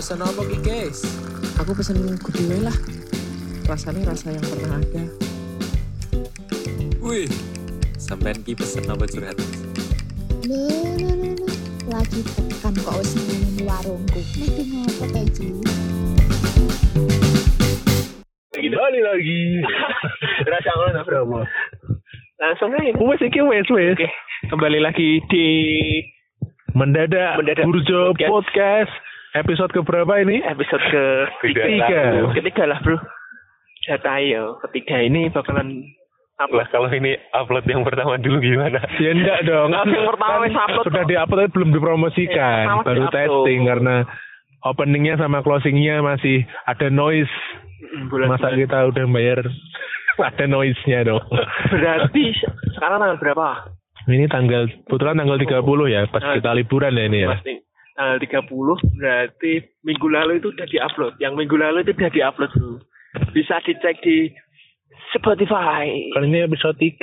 Pesan apa ki, guys? Aku pesen gudeg lah. Rasanya rasa yang pernah ada. Wih, sampean ki pesen apa curhat? Lagi tekan kok wis nang warungku. Mesti ngopo ta iki? Kembali lagi. Rasa ngono promo. Langsung aja. Wes iki wes wes. Oke, kembali lagi di Mendadak, Mendadak Burjo Podcast. Podcast. Episode keberapa ini? episode ke Ketiga. ketiga lah bro. Data yo, ketiga ini bakalan apa? Lah kalau ini upload yang pertama dulu gimana? Ya enggak dong. Nah, yang pertama wis upload Sudah di-upload tapi belum dipromosikan. Pertama Baru di-upload. testing karena openingnya sama closingnya masih ada noise. Mm, bulan Masa kita udah bayar ada noise-nya dong. Berarti se- sekarang tanggal berapa? Ini tanggal kebetulan tanggal 30 ya, pas Nah, kita liburan ya ini ya. Pasti tanggal 30 berarti minggu lalu itu udah diupload. Yang minggu lalu itu udah diupload bro. Bisa dicek di Spotify. Kan ini episode 3.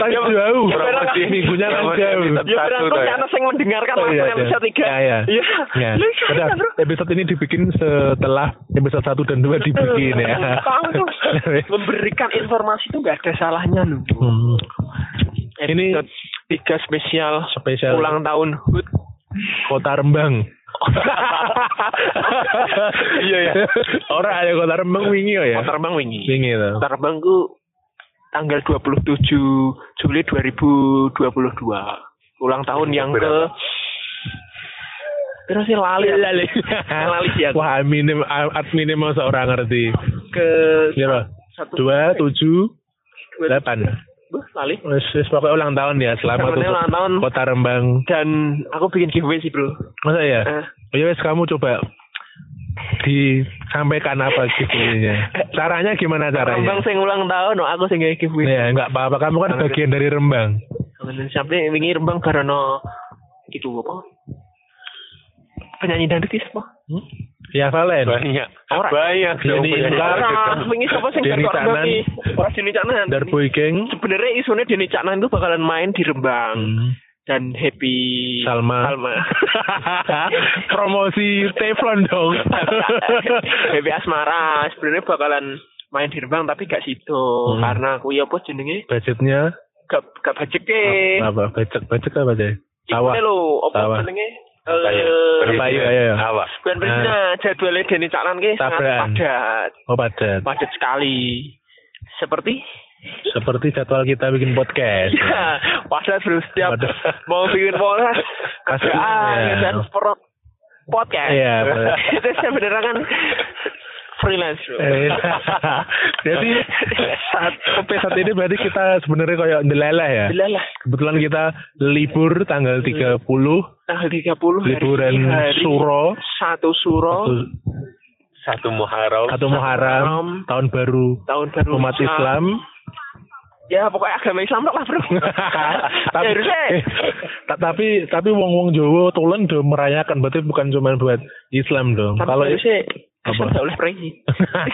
Kan Ya, jauh. promosi. Minggunya kan jauh. episode Ya dah ya. karena saya mendengarkan Oh, langsung iya, episode iya. 3. Iya, iya. Iya. Ya, udah episode ini dibikin setelah episode 1 dan 2 dibikin ya. Memberikan informasi itu nggak ada salahnya loh. Hmm. Ini Episode tiga spesial spesial ulang tahun HUT. Kota Rembang. iya ya. Orang ada Kota Rembang wingi oh ya. Kota Rembang wingi. Wingi to. Kota Rembang ku tanggal 27 Juli 2022. Ulang tahun iya, yang ke Terus sih lali lali. lali ya. Wah, minim adminnya minimal seorang ngerti. Ke iya, dua 1 2 7 Lali. Wes, pokoknya ulang tahun ya. Selamat untuk ulang tahun. Kota Rembang. Dan aku bikin giveaway sih, Bro. Masa ya? Uh. Oh, ya wes kamu coba disampaikan apa giveaway-nya. Caranya gimana caranya? Rembang sing ulang tahun, no, aku sing giveaway. Ya, enggak apa-apa. Kamu kan Sampai bagian dari Rembang. Sampai ini Rembang karena itu apa? Penyanyi dangdut siapa? Hmm? Ya Valen. Banyak. Orang. Banyak target. Ora, wingi sapa sing Denny Caknan. Ora Denny Caknan. Darboy Gang. Sebenarnya isunya Denny Caknan itu bakalan main di Rembang Hmm. dan Happy Salma. Salma. Promosi Teflon dong. Happy Asmara sebenarnya bakalan main di Rembang tapi gak situ Hmm. karena aku ya apa jenenge Budgetnya gak gak budget apa? Budget budget apa deh? Ini lho, apa jenenge? Ya? Eh, Apa ya. Apa? Bukan Persina, jadwalnya Denny Caknan ki sangat padat. Oh padat. Padat sekali. Seperti Seperti jadwal kita bikin podcast. ya, padat bro setiap mau bikin podcast Pasti, ada ya. dan per podcast. Iya. Itu sebenarnya kan freelance bro. Eh, Jadi saat episode ini berarti kita sebenarnya kayak ndelalah ya. Lah Kebetulan kita libur tanggal 30 tanggal 30 hari liburan ini hari Suro satu Suro satu, Satu Muharram. satu Muharram Muharram, tahun baru tahun baru umat Islam. Ya pokoknya agama Islam tok lah bro. tapi, Ya, harusnya. eh, ta- tapi tapi wong wong Jawa tulen do merayakan berarti bukan cuma buat Islam dong. Tapi Kalau harusnya Apa? Nggak boleh pergi.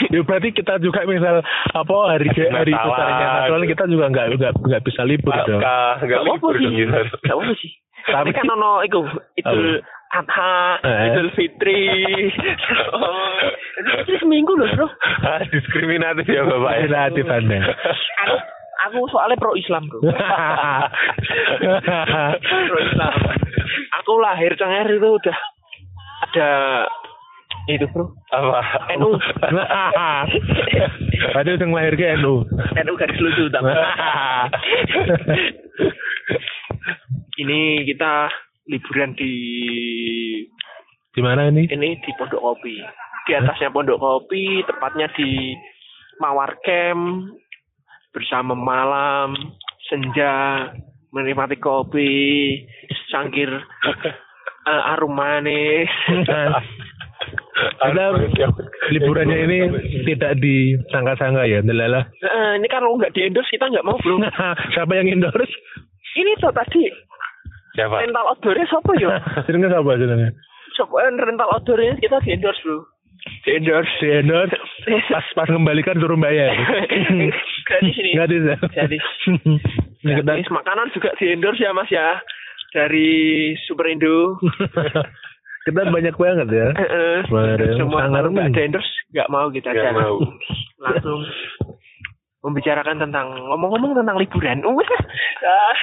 ya berarti kita juga misal apa hari hari besarnya kita juga nggak nggak nggak bisa libur dong. Pasca. Enggak Gak apa libur sih. dong gitu. Gak apa sih. Tapi- kan ono iku Idul Adha, Eh. Idul Fitri. Oh, Idul Fitri seminggu loh, Bro. Ah, Diskriminatif ya Bapak ya. Relatif anda. Aku aku soalnya pro Islam, Bro. pro Islam. Aku lahir cengar itu udah ada itu, Bro. Apa? NU. Berarti udah lahir ke NU. NU garis lucu tapi. Ini kita liburan di Di mana ini? ini di Pondok Kopi. Di atasnya Pondok Kopi, tepatnya di Mawar Camp bersama malam, senja, menikmati kopi, cangkir eh, arum manis. Ada liburannya ini tidak disangka-sangka ya, Delalah. Eh, ini kan kalau nggak di endorse kita nggak mau bro. Siapa yang endorse? Ini tuh tadi Siapa? rental outdoornya siapa ya? Jenenge siapa jenenge? Coba rental outdoornya kita di endorse bro. Di endorse. Di endorse pas pas kembalikan suruh bayar. Gratis ini. Gratis ya. Gratis. Ini kita Gratis. Makanan juga di endorse ya mas ya. Dari Superindo. Kita banyak banget ya. Heeh. Kemarin Semua kalau nggak ada endorse nggak mau kita Nggak jalan. mau. Langsung membicarakan tentang ngomong-ngomong tentang liburan. Wah, ah,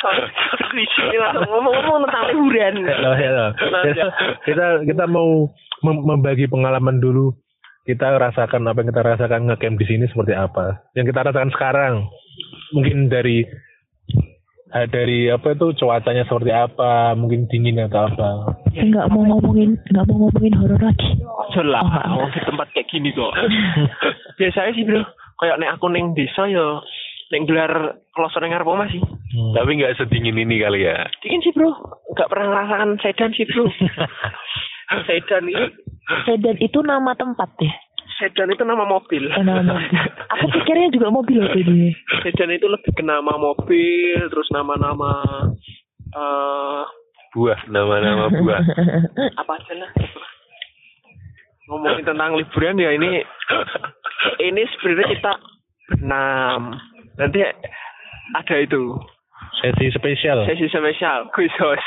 langsung ngomong-ngomong tentang liburan. Hello, hello. Kita, kita kita mau mem- membagi pengalaman dulu. Kita rasakan apa yang kita rasakan ngecamp di sini seperti apa. Yang kita rasakan sekarang. Mungkin dari dari apa itu cuacanya seperti apa, mungkin dingin atau apa. Enggak mau ngomongin, enggak mau ngomongin horor lagi. Ojo lah, oh, di tempat kayak gini kok. Biasanya sih bro, kayak nek aku neng desa ya, neng gelar kloso neng ngarep omah sih. Hmm. Tapi nggak sedingin ini kali ya. Dingin sih bro, nggak pernah ngerasakan sedan sih bro. sedan itu, Sedan itu nama tempat ya. Sedan itu nama mobil. Eh, nama mobil. Aku pikirnya juga mobil waktu ini. sedan itu lebih ke nama mobil, terus nama-nama eh Buah, nama-nama buah. apa aja lah. Ngomongin tentang liburan ya ini, ini sebenarnya kita berenam. Nanti ada itu Sesi spesial. sesi spesial khusus.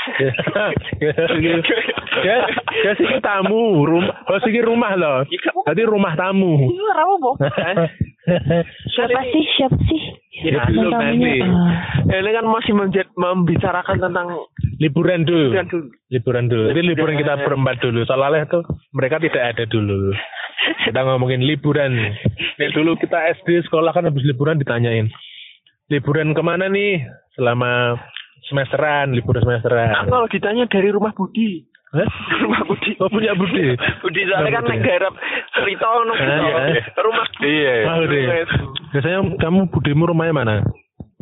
ya, ya sih tamu, rumah, oh sih rumah loh. Tadi rumah tamu. Itu apa po? Siapa sih? Siapa sih? Ya, belum nanti. Ah. Ini kan masih menjad, membicarakan tentang Liburan dulu. liburan dulu. Liburan dulu. Jadi liburan kita berempat dulu. Soalnya tuh mereka tidak ada dulu. Kita ngomongin liburan. Nih, dulu kita SD sekolah kan habis liburan ditanyain. Liburan ke mana nih? Selama semesteran, liburan semesteran. Aku kalau ditanya dari rumah Budi. Hah? rumah Budi. Oh punya Budi? Budi soalnya kan garap cerita ngono iya. rumah Budi. Iya. Ah, Budi. Biasanya kamu Budimu rumahnya mana?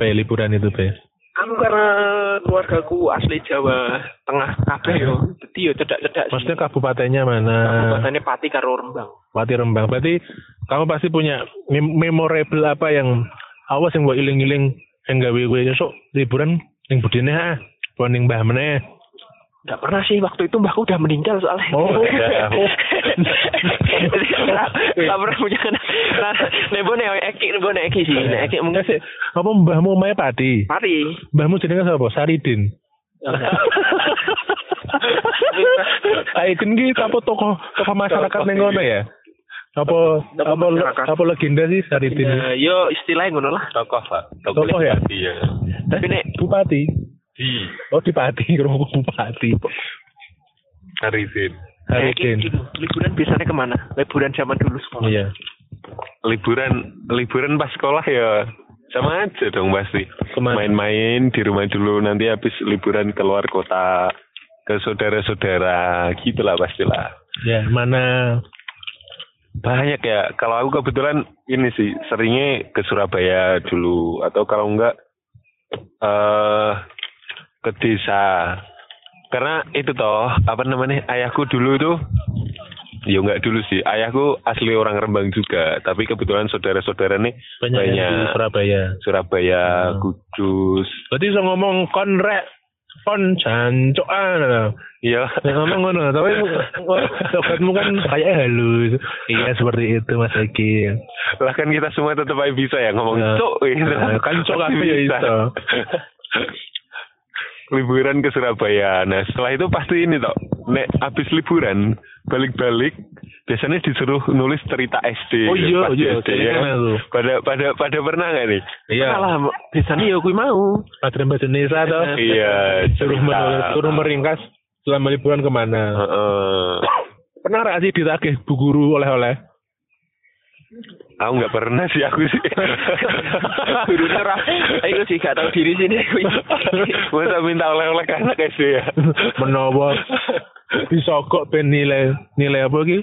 Pe liburan itu pe. Aku karena keluargaku asli Jawa Tengah kabeh yo. Dadi yo cedak-cedak. Maksudnya kabupatennya mana? Kabupatennya Pati karo Rembang. Pati Rembang. Berarti kamu pasti punya mem- memorable apa yang awas yang gue iling-iling yang gawe gue besok liburan yang budine ah. Poning mbah meneh. Enggak pernah sih waktu itu mbahku udah meninggal soalnya. Oh, udah. Enggak pernah punya anak. Nah, nebo nek Eki, nebo nek Eki sih. Nek Eki mungkin sih. Apa mbahmu omahe Pati? Pati. Mbahmu jenenge sapa? Saridin. Saridin ki apa tokoh tokoh masyarakat ning kono ya? Apa Tokoh apa masyarakat. apa legenda sih Saridin? Ya, yo istilahnya ngono lah. Tokoh, Pak. Tokoh ya? Iya. Tapi nek Bupati. Di Oh di Pati, rumah Bupati. Arifin. Nek Saridin. Eki, liburan biasanya ke mana? Liburan zaman dulu sekolah. Iya. Liburan, liburan pas sekolah ya sama aja dong pasti. Main-main di rumah dulu, nanti habis liburan keluar kota ke saudara-saudara gitulah pastilah. Ya, mana Banyak ya. Kalau aku kebetulan ini sih seringnya ke Surabaya dulu atau kalau enggak eh ke desa. Karena itu toh apa namanya ayahku dulu itu ya enggak dulu sih. Ayahku asli orang Rembang juga, tapi kebetulan saudara-saudara nih banyak, Banyak. Surabaya. Surabaya, Hmm. Kudus. Berarti bisa ngomong kon rek kon jancokan. Iya. Ya, ngomong ngono, tapi sobatmu kan kayak halus. Iya seperti itu Mas Eki. lah kan kita semua tetap aja bisa ya ngomong cuk gitu. Nah, kan kabeh ya bisa. liburan ke Surabaya. Nah setelah itu pasti ini toh, nek habis liburan balik-balik biasanya disuruh nulis cerita SD. Oh iya, iya, SD, kayak ya kan? tuh? Pada pada pada pernah nggak nih? Iya. Salah, biasanya ya kuwi mau. Padahal bahasa Indonesia toh. Iya. Suruh menulis, suruh meringkas selama liburan ke mana. Heeh. Pernah nggak sih ditagih bu guru oleh-oleh? Aku nggak pernah sih aku sih. Gurunya ra. Ayo sih gak tahu diri sini. Masa minta oleh-oleh anak SD ya? Menawa bisa kok ben nilai nilai apa ki?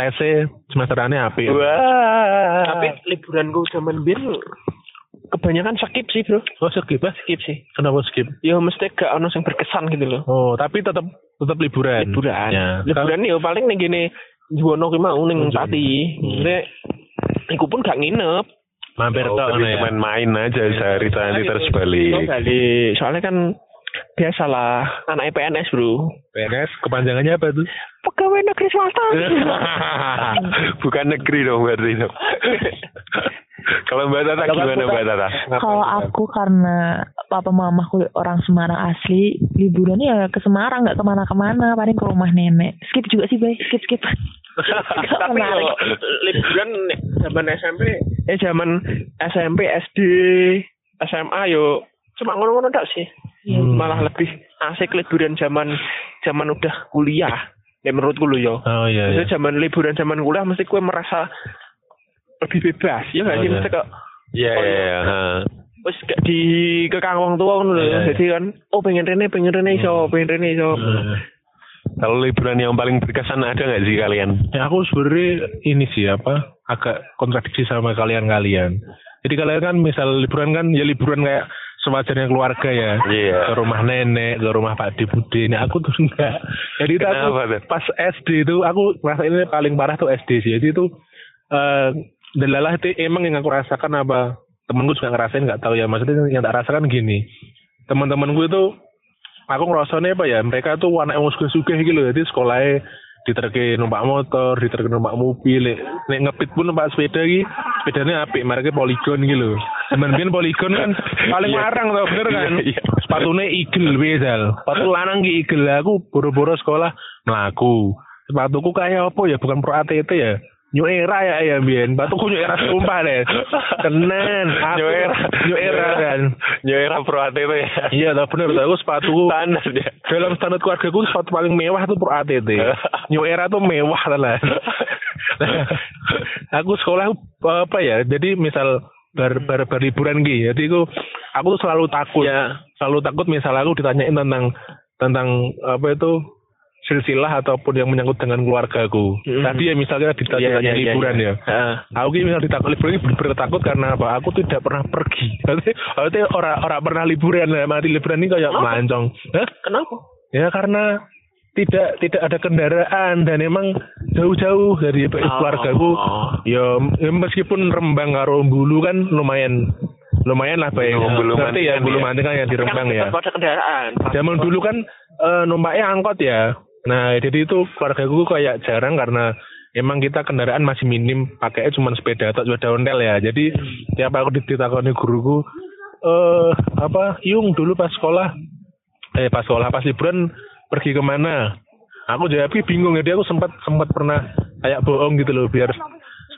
Tesnya semesterane apik. Wah. Tapi liburanku zaman biyen kebanyakan skip sih, Bro. Oh skip ah? Skip sih. Kenapa skip? Ya mesti gak ono sing berkesan gitu loh. Oh, tapi tetap tetap liburan. Liburan. Ya. Liburan ya paling ning gene Juwono ki mau ning Pati. Hmm. Nek iku pun gak nginep. Mampir Oh, tok ya. cuman main aja sehari nanti terus balik. balik. Soalnya kan biasalah anak PNS, Bro. PNS kepanjangannya apa tuh? Pegawai negeri swasta. Bukan negeri dong berarti dong. Kalau Mbak Tata Kalau gimana aku Mbak Tata? Kalau aku karena papa mamaku orang Semarang asli, liburannya ya ke Semarang nggak ke mana-kemana, paling ke rumah nenek. Skip juga sih, bay. Skip skip. Tapi yo liburan zaman SMP, eh zaman SMP, SD, SMA yo cuma ngono-ngono tak sih. Hmm. Malah lebih asik liburan zaman zaman udah kuliah. Ya menurutku lo yo. Oh iya. iya. Zaman liburan zaman kuliah mesti kue merasa lebih bebas ya nggak Oh, sih iya. mesti kok Iya, Oh, iya, iya. iya. ha. wis gak di kekang wong tua ngono lho Iya, iya. jadi kan oh pengen rene pengen rene iso pengen rene iso Hmm. Kalau liburan yang paling berkesan ada nggak sih kalian? Ya aku sebenarnya ini sih apa agak kontradiksi sama kalian-kalian. Jadi kalian kan misal liburan kan ya liburan kayak sewajarnya keluarga ya. Iya. Ke rumah nenek, ke rumah Pak De Bude. Nah aku tuh enggak. Jadi itu aku pas SD itu aku merasa ini paling parah tuh SD sih. Jadi itu eh delalah itu emang yang aku rasakan apa temenku juga ngerasain nggak tahu ya maksudnya yang tak rasakan gini teman-temanku itu aku ngerasanya apa ya mereka tuh anak yang suka-suka gitu loh jadi sekolahnya diterke numpak motor, diterke numpak mobil, nek nek ngepit pun numpak sepeda iki, sepedanya apik, mereka poligon gitu loh. Zaman biyen poligon kan paling Iya. larang tau bener kan. Iya, iya. Sepatunya eagle besal. Sepatu lanang ki eagle aku boro-boro sekolah melaku. Sepatuku kayak apa ya bukan pro ATT ya. New era ya ya biyen. Sepatuku new era sumpah deh. Tenan. Aku, New era. New era kan. New era pro ATT ya. Iya, tau bener aku sepatuku Standar ya. dalam standar keluarga gue sepatu paling mewah tuh pro ATT. New era tuh mewah lah. aku sekolah apa ya? Jadi misal bar bar, bar liburan gitu. Jadi aku aku tuh selalu takut. Ya. Selalu takut misal aku ditanyain tentang tentang apa itu silsilah ataupun yang menyangkut dengan keluargaku. Mhm. Tadi ya misalnya ditanya Iya, iya, iya, liburan iya. ya. Heeh. Aku ini misal ditakut liburan ini bener-bener takut karena apa? Aku tidak pernah pergi. Berarti berarti orang orang pernah liburan lah. Mati liburan ini kayak melancong. Hah? kenapa Ya karena tidak tidak ada kendaraan dan emang jauh-jauh dari keluargaku. Oh. Ya, ya meskipun Rembang karo Bulu kan lumayan lumayan lah baik. Oh, Bulu Ngerti ya Mantingan Bulu ya. Mantingan yang di Rembang kan ya. tetap ada kendaraan Zaman dulu kan eh, numpaknya angkot ya. Nah, jadi itu keluargaku kayak jarang karena emang kita kendaraan masih minim, pakainya cuma sepeda atau sepeda ontel ya. Jadi tiap aku ditakoni guruku eh apa, Yung dulu pas sekolah eh pas sekolah pas liburan pergi ke mana? Aku jawab bingung jadi aku sempat sempat pernah kayak bohong gitu loh biar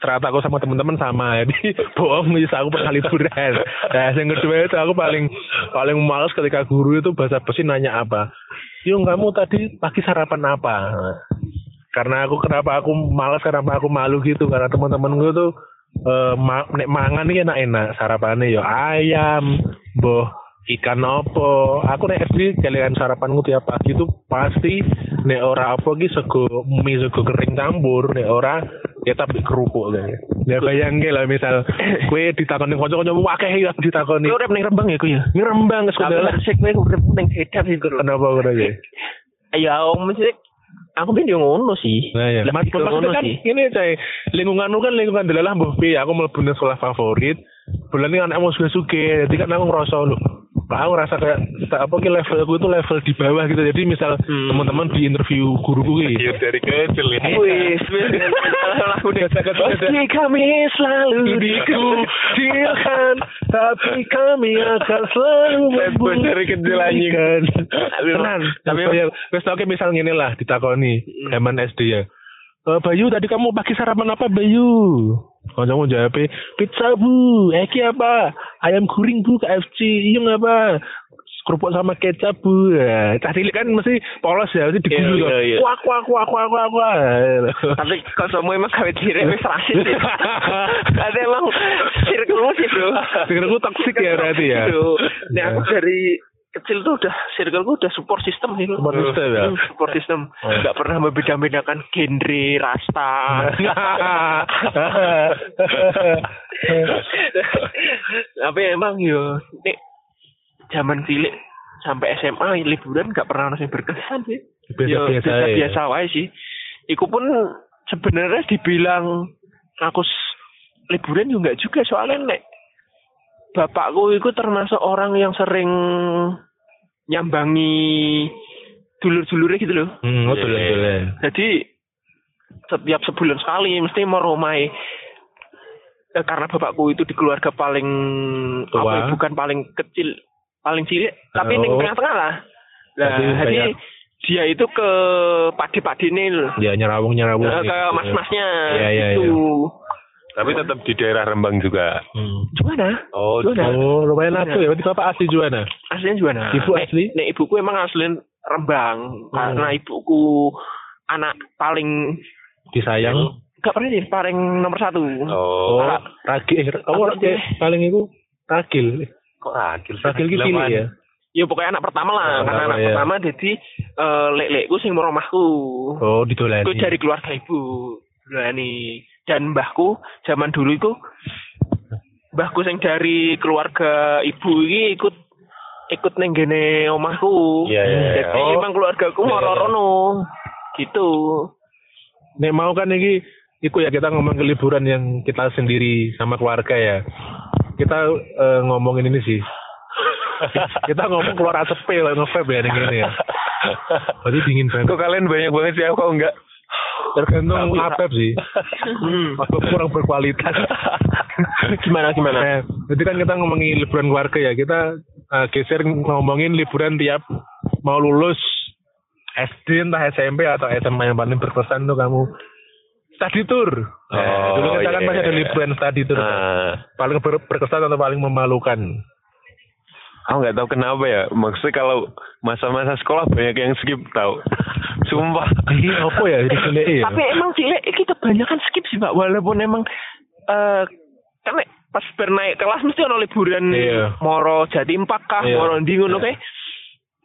strata aku sama teman-teman sama jadi bohong bisa aku pernah liburan nah yang kedua itu aku paling paling males ketika guru itu bahasa basi nanya apa yung kamu tadi pagi sarapan apa? Karena aku kenapa aku malas kenapa aku malu gitu. Karena teman-teman gue tuh eh ma nek mangan iki enak-enak sarapannya ya ayam boh ikan opo. Aku nek SD kalian sarapanku tiap pagi tuh pasti nek ora apa ki sego mie sego kering campur. Nek ora ya tapi kerupuk kayaknya. Ya bayangke lah misal kue ditakoni kanca-kanca akeh ya ditakoni. Kowe urip ning Rembang ya ku ya? Ngerembang tapi sekolah sik kowe urip ning Sedan sih Gur. kenapa ngono ya? Ya om mesti aku yo ngono sih. Nah ya, mas, ngono kan sih. ini cai lingkunganmu kan lingkungan delalah piye aku mlebu sekolah favorit. Bulan ini anakmu suka suka, jadi kan aku ngerasa loh. Aku ngerasa kayak tak apa ki levelku itu level di bawah gitu. Jadi misal Hmm. teman-teman di interview guruku ki. Iya dari kecil ya. wis Meski kami selalu dikucilkan, tapi kami akan selalu Level dari kecil anjing. Tenan. Tapi wis tau misal ngene lah ditakoni zaman SD ya. Eh, Bayu tadi kamu pagi sarapan apa Bayu? Kancamu jawab pizza bu, Eki apa? Ayam guring bu KFC, iya apa? Kerupuk sama kecap bu. Ya, Cah cilik kan mesti polos ya, mesti digulu Iya, tuh. iya, iya. Kuak kuak kuak kuak kuak kuak. tapi kancamu emang gawe diri wis rasis sih Ada emang circle sih bro Circle-ku toksik ya berarti ya? Ya. aku dari kecil tuh udah circle tuh udah support system sih Support system ya? Hmm, support system Oh. nggak pernah membeda-bedakan genre rasta tapi emang yo nek zaman cilik sampai SMA liburan nggak pernah nasi berkesan sih Yo, Biasa-biasa ya. biasa wae sih Iku pun sebenarnya dibilang aku liburan juga juga soalnya nek bapakku itu termasuk orang yang sering nyambangi dulur-dulurnya gitu loh. Hmm, betul Iya. betul. ya. Jadi setiap sebulan sekali mesti mau romai eh, karena bapakku itu di keluarga paling Tua. apa ya, bukan paling kecil paling cilik tapi Oh. ning tengah-tengah lah nah Jadi jadi kayak- dia itu ke padi-padi nih Ya nyerawung nyerawung. Eh, ke mas-masnya Iya, iya, itu Tapi tetap di daerah Rembang juga. Hmm. Juana Oh, Juana Oh, lumayan aku ya. Berarti bapak asli Juana. aslinya Juana Ibu Nek- asli? nek ibuku emang asli Rembang karena ibuku anak paling Disayang. gak pernah nih paling nomor satu Oh, Oh, ragil. Eh, kamu Apa ragil. Paling itu ragil. kok ragil? sih? Ragil cilik ya. ya pokoknya anak pertama lah Anak karena pertama, anak ya. pertama jadi eh, lek-lekku sing meromahku Oh, didolani. Aku dari keluarga ibu Dulani dan mbahku zaman dulu itu mbahku sing dari keluarga ibu ini ikut ikut neng gene omahku Iya, iya, iya. jadi Oh. emang keluargaku Iya, mau iya, iya. rono gitu Nek mau kan iki iku ya kita ngomong ke liburan yang kita sendiri sama keluarga ya. Kita eh, ngomongin ini sih. kita ngomong keluar asap lah nge-vape ya ning ini ya. Berarti dingin banget. Kok kalian banyak banget sih, aku kok enggak? Tergantung apa sih. hmm. Kurang berkualitas. gimana gimana Nah, jadi kan kita ngomongin liburan keluarga ya. Kita eh, geser ngomongin liburan tiap mau lulus SD entah SMP atau SMA yang paling berkesan tuh kamu study tour. Nah, Oh, dulu kita kan iya, masih ada iya. liburan study tour. Nah, Paling ber- berkesan atau paling memalukan? aku nggak tahu kenapa ya. Maksudnya kalau masa-masa sekolah banyak yang skip tahu. Sumpah. Ini apa ya? Jadi cilik ya. tapi emang cilik iki kebanyakan skip sih pak walaupun emang eh kan nek pas bernaik kelas mesti ono liburan Iya. moro Jatimpak kah Iya. moro ndi ngono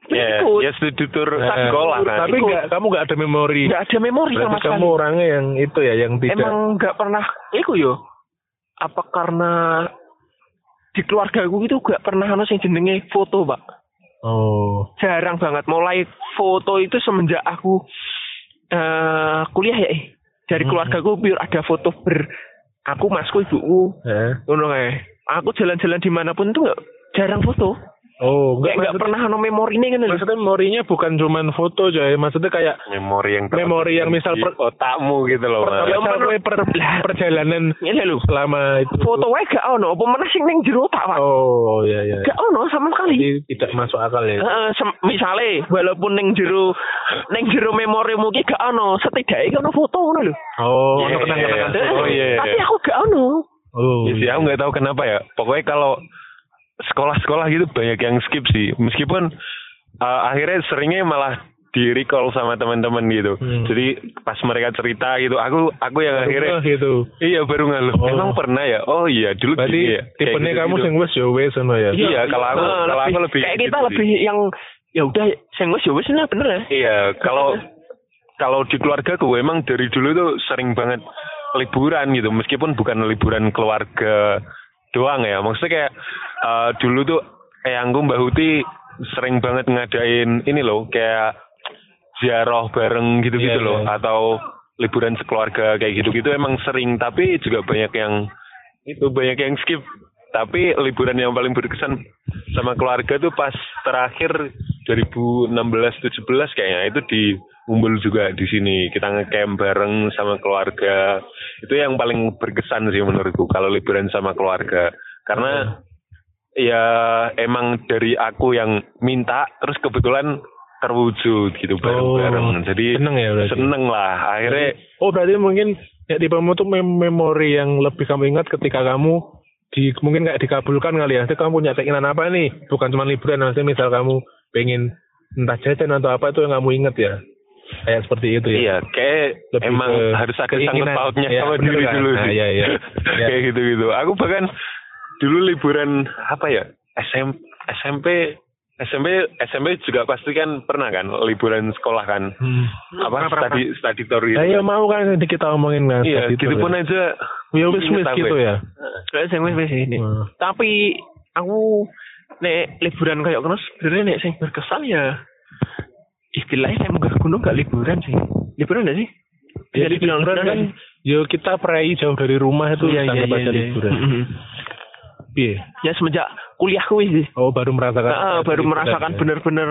Ya, ya studi tour Eh, sekolah kan. Tapi Ikut. nggak, kamu nggak ada memori. nggak ada memori sama sekali kamu orangnya yang itu ya, yang tidak. emang nggak pernah iku yo apa karena di keluarga gue itu gak pernah ono sing jenenge foto pak Oh. jarang banget mulai foto itu semenjak aku eh kuliah ya eh. dari Hmm. keluarga gue biar ada foto ber aku masku ibuku Eh. aku jalan-jalan di mana pun tuh nggak jarang foto Oh, nggak enggak nggak pernah ono memori nih kan lho. Maksudnya memorinya bukan cuman foto aja, maksudnya kayak memori yang Memori yang misal per- otakmu gitu loh. per-. Ya, misal per, perjalanan ini lho selama itu. foto wae gak ono apa meneh sing ning jero otak pak Oh, iya iya. gak ono sama sekali Jadi tidak masuk akal ya. Heeh, misale walaupun ning jero ning jero memorimu ki gak ono, setidaknya ono foto ngono lho. Oh, Iya, ono kenang-kenangan. iya. Oh, iya, iya. Tapi aku gak ono. Oh. Ya sih, aku nggak tahu kenapa ya. Pokoknya kalau sekolah-sekolah gitu banyak yang skip sih. Meskipun uh, akhirnya seringnya malah di recall sama teman-teman gitu. Hmm. Jadi pas mereka cerita gitu, aku aku yang akhirnya Baru gitu. iya baru ngeluh. Oh. Emang pernah ya? Oh iya dulu Berarti gini ya. Tipenya kamu sing wis ya ngono ya. Iya, kalau aku Heeh, kalau aku lebih kayak kita gitu sih. lebih yang ya udah sing wis ya wis lah bener ya. Iya, kalau kalau di keluarga gue emang dari dulu tuh sering banget liburan gitu, meskipun bukan liburan keluarga doang ya. Maksudnya kayak eh, dulu tuh eyangku Mbak Huti sering banget ngadain ini loh, kayak ziarah bareng gitu-gitu Iya, loh, iya. atau liburan sekeluarga kayak gitu-gitu emang sering, tapi juga banyak yang itu banyak yang skip. Tapi liburan yang paling berkesan sama keluarga tuh pas terakhir 2016-17 kayaknya itu di Umbul juga di sini kita ngecamp bareng sama keluarga itu yang paling berkesan sih menurutku kalau liburan sama keluarga karena ya emang dari aku yang minta terus kebetulan terwujud gitu bareng-bareng jadi seneng ya berarti. seneng lah akhirnya Oh, berarti mungkin ya di kamu tuh mem- memori yang lebih kamu ingat ketika kamu di mungkin kayak dikabulkan kali ya. Jadi kamu punya keinginan apa nih? Bukan cuma liburan, nanti misal kamu pengen entah jajan atau apa itu yang kamu ingat ya. Kayak seperti itu ya. Iya, kayak Lebih emang ke harus ada sangkut keinginan. pautnya Iya, sama bener diri kan? dulu Nah, sih. iya, iya. Iya. kayak gitu-gitu. Aku bahkan dulu liburan apa ya? SM, SMP SMP SMP juga pasti kan pernah kan liburan sekolah kan. Hmm. Apa study study tour gitu. Nah, iya mau kan nanti kita omongin kan. Iya, gitu pun ya. aja Ya wis wis gitu ya. Sing wis wis ini. Hmm. Tapi aku nek liburan kayak ngono sebenarnya nek sing berkesan ya istilahnya saya munggah gunung gak liburan sih. Liburan gak sih? Ya, Bisa dibilang liburan kan yo kita perai jauh dari rumah itu Iya, iya, anggap iya, aja iya. liburan. Iya. Ya semenjak kuliah kuwi sih. Oh, baru merasakan. Nah, baru liburan merasakan ya. bener-bener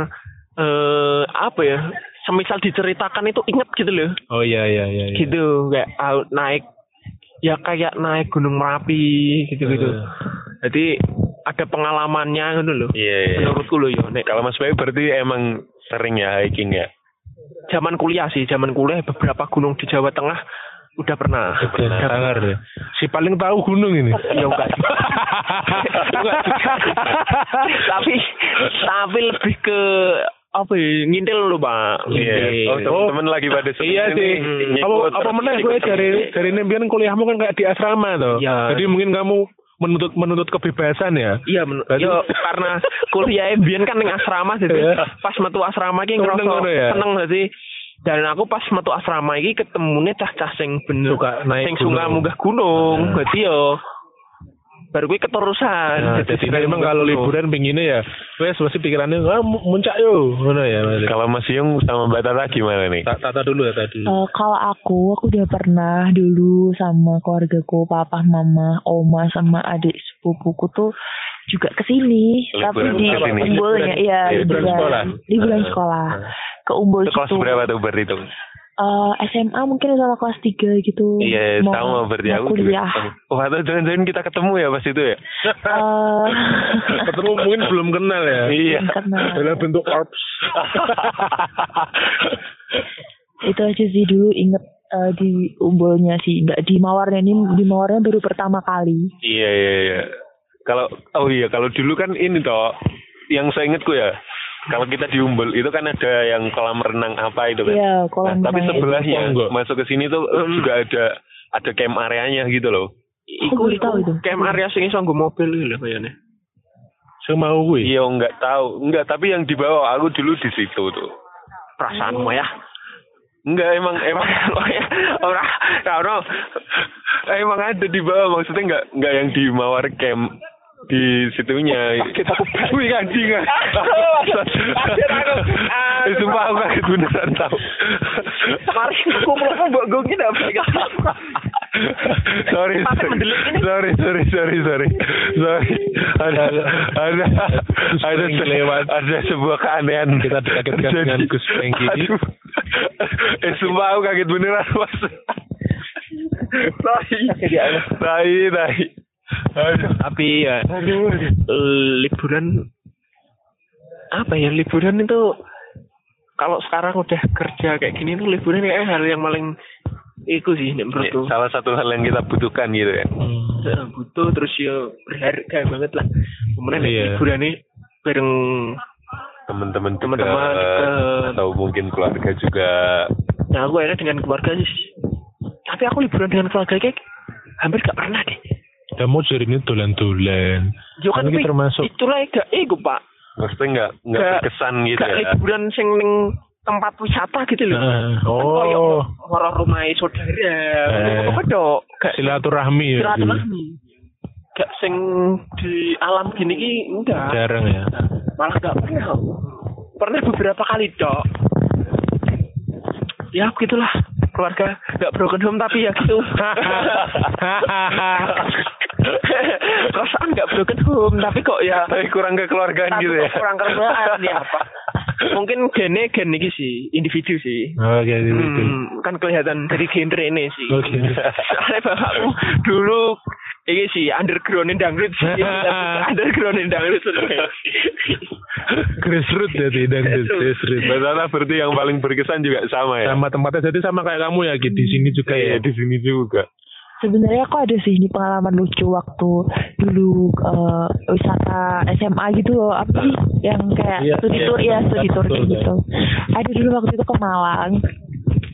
eh apa ya? Semisal diceritakan itu inget gitu loh. Oh iya iya iya. iya. Gitu kayak naik ya kayak naik gunung merapi gitu-gitu Eh. jadi ada pengalamannya gitu loh Iya, iya. menurutku loh ya nek Kalau Mas Bayu berarti emang sering ya hiking ya? zaman kuliah sih zaman kuliah beberapa gunung di Jawa Tengah udah pernah pernah. Sangar ya. Si paling tahu gunung ini. ya enggak tapi tapi lebih ke apa ya ngintil loh pak Iya. Oh, teman-teman lagi pada Iya ini sih. Apa apa ikut gue dari dari nembian kuliahmu kan kayak di asrama tuh. Iya. Jadi mungkin kamu menuntut menuntut kebebasan ya. Iya, men- Berarti- yo, karena kuliah biyen kan ning asrama jadi Iya. pas metu asrama Seneng ngerasa ya? seneng dadi dan aku pas metu asrama iki ketemune cah-cah sing bener Suka naik sing munggah gunung. Nah. Dadi yo baru kuwi keterusan. Nah, jadi memang munggah kalau liburan pengennya ya, wes masih pikirannya ah, mu- muncak yo, ngono ya Mas. Kalau Mas Yung sama Mbak Tata gimana nih? Ta- Tata dulu ya tadi. Eh, kalau aku, aku udah pernah dulu sama keluargaku, papa, mama, oma, sama adik sepupuku tuh juga ke sini, tapi Liburan di. Umbulnya, iya, liburan liburan, sekolah. liburan Eh, sekolah, ke Umbul Itu kelas berapa tuh berhitung? Eh, SMA mungkin sama kelas 3 gitu. Iya, Mau- sama berarti mau aku juga. kuliah. Oh, atau jangan-jangan kita ketemu ya pas itu ya? Eh, Ketemu mungkin belum kenal ya. Iya. karena Dalam bentuk korps. itu aja sih dulu inget eh, di Umbulnya sih, nggak di Mawarnya ini di Mawarnya baru pertama kali. Iya, iya, iya. Kalau oh iya, kalau dulu kan ini toh yang saya ingatku ya. Kalau kita di Umbul itu kan ada yang kolam renang apa itu kan. Iya, Nah, kolam tapi renang itu. sebelahnya Oh, enggak. masuk ke sini tuh eh, juga ada ada camp areanya gitu loh. Iku baru tahu itu. Camp area sing iso mobil iki lho kayaknya. Semau gue. Iya, enggak tahu. Enggak, tapi yang di bawah aku dulu di situ tuh. Perasaanmu ya. Enggak emang emang Ora ora emang ada di bawah maksudnya enggak enggak yang di Mawar Camp di situnya. Kita aku Wih anjing kan. Eh, Sumpah aku kaget beneran tahu. Mari aku mau mbok gongi dah sorry, Mata sorry, sorry, sorry, sorry, sorry, sorry. Ada, ada, ada, lewat. ada sebuah keanehan. Kita dikagetkan dengan Gus Pengki. Eh, sumpah aku kaget beneran, mas. Tai, tai, tai. Aduh. Tapi ya Aduh. liburan apa ya liburan itu kalau sekarang udah kerja kayak gini tuh liburan kayak hal yang paling itu sih nek menurutku Salah satu hal yang kita butuhkan gitu ya. Eh, butuh terus ya berharga banget lah kemudian Iya. liburan ini bareng Teman-teman Teman-teman atau mungkin keluarga juga. nah aku enak dengan keluarga sih tapi aku liburan dengan keluarga kayak hampir gak pernah deh Kamu jadi ini dolan-dolan. Yo kan kuwi termasuk itulah gak iku pak. Maksudnya nggak nggak Gak- berkesan gitu gak ya. liburan sing ning tempat wisata gitu loh Nah, Kan oh, orang rumah saudara. Eh. apa dok gak silaturahmi ya. silaturahmi. Gak sing di alam gini ki enggak. Jarang ya. malah gak pernah. Pernah beberapa kali dok. Ya gitulah keluarga gak broken home tapi ya gitu perasaan gak broken home tapi kok ya Tapi kurang kekeluargaan tapi gitu ya. kurang keluargaan ya apa mungkin gene gen ini sih individu sih Oke, gitu. Hmm, kan kelihatan dari genre ini sih. Oke. Soalnya bapakku dulu ini sih underground dangdut sih. underground dangdut. Grassroots ya tidak grassroots. Mbak Tata berarti yang paling berkesan juga sama ya. Sama tempatnya jadi sama kayak kamu ya di sini juga Iya ya. di sini juga. Sebenarnya aku ada sih ini pengalaman lucu waktu dulu eh, wisata SMA gitu loh apa sih yang kayak Iya, studi iya. tour ya studi tour gitu. Ada dulu waktu itu ke Malang.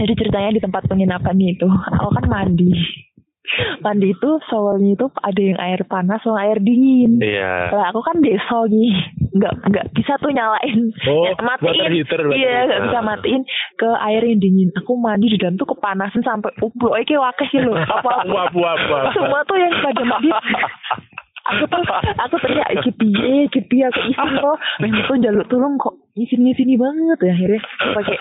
Jadi ceritanya di tempat penginapan itu, aku kan mandi. Mandi itu soalnya itu ada yang air panas sama air dingin. Iya. Lah aku kan deso nih, nggak nggak bisa tuh nyalain, Oh, Ya, matiin, heater, iya nggak bisa matiin ke air yang dingin. Aku mandi di dalam tuh kepanasan sampai ublo, iki wakeh sih loh. Apa Wap wap wap. semua tuh yang pada mandi aku tuh aku teriak iki piye iki piye aku isin loh memang tuh jaluk tulung kok Ini sini banget ya akhirnya pakai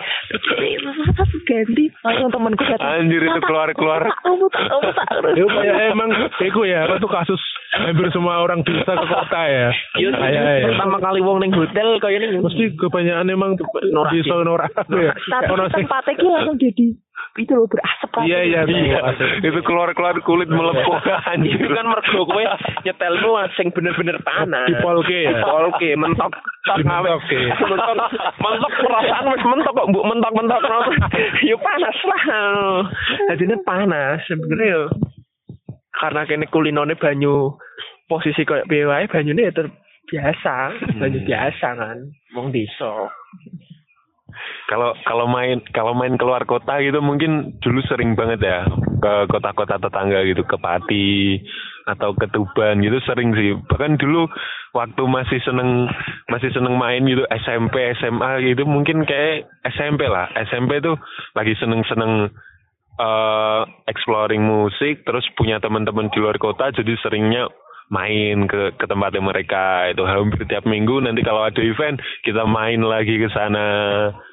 ganti langsung temanku datang Anjir itu keluar-keluar. kamu tak kamu tak Itu kayak emang itu ya, apa tuh kasus hampir semua orang desa ke kota ya. Iya, Kayak ya. pertama kali wong ning hotel kaya ning Mesti kebanyakan emang norak ya. tapi tempatnya langsung jadi itu loh berasap kan Iya iya Iya, itu keluar-keluar kulit melepuh anjir. itu kan mergo kowe nyetelmu sing bener-bener panas. Di polke ya. Polke mentok Di mentok, ya. mentok perasaan wis mentok kok mbok mentok-mentok? Ya panas lah. Jadinya panas sebenarnya yo. Karena kene kulinone banyu posisi kayak piye wae banyune ya tetep biasa, banyu biasa kan. Wong desa. Kalau kalau main kalau main keluar kota gitu mungkin dulu sering banget ya ke kota-kota tetangga gitu ke Pati atau ke Tuban gitu sering sih. Bahkan dulu waktu masih seneng masih seneng main gitu SMP SMA gitu mungkin kayak SMP lah. SMP tuh lagi seneng-seneng eh exploring musik terus punya teman-teman di luar kota jadi seringnya main ke ke tempatnya mereka itu hampir tiap minggu nanti kalau ada event kita main lagi ke sana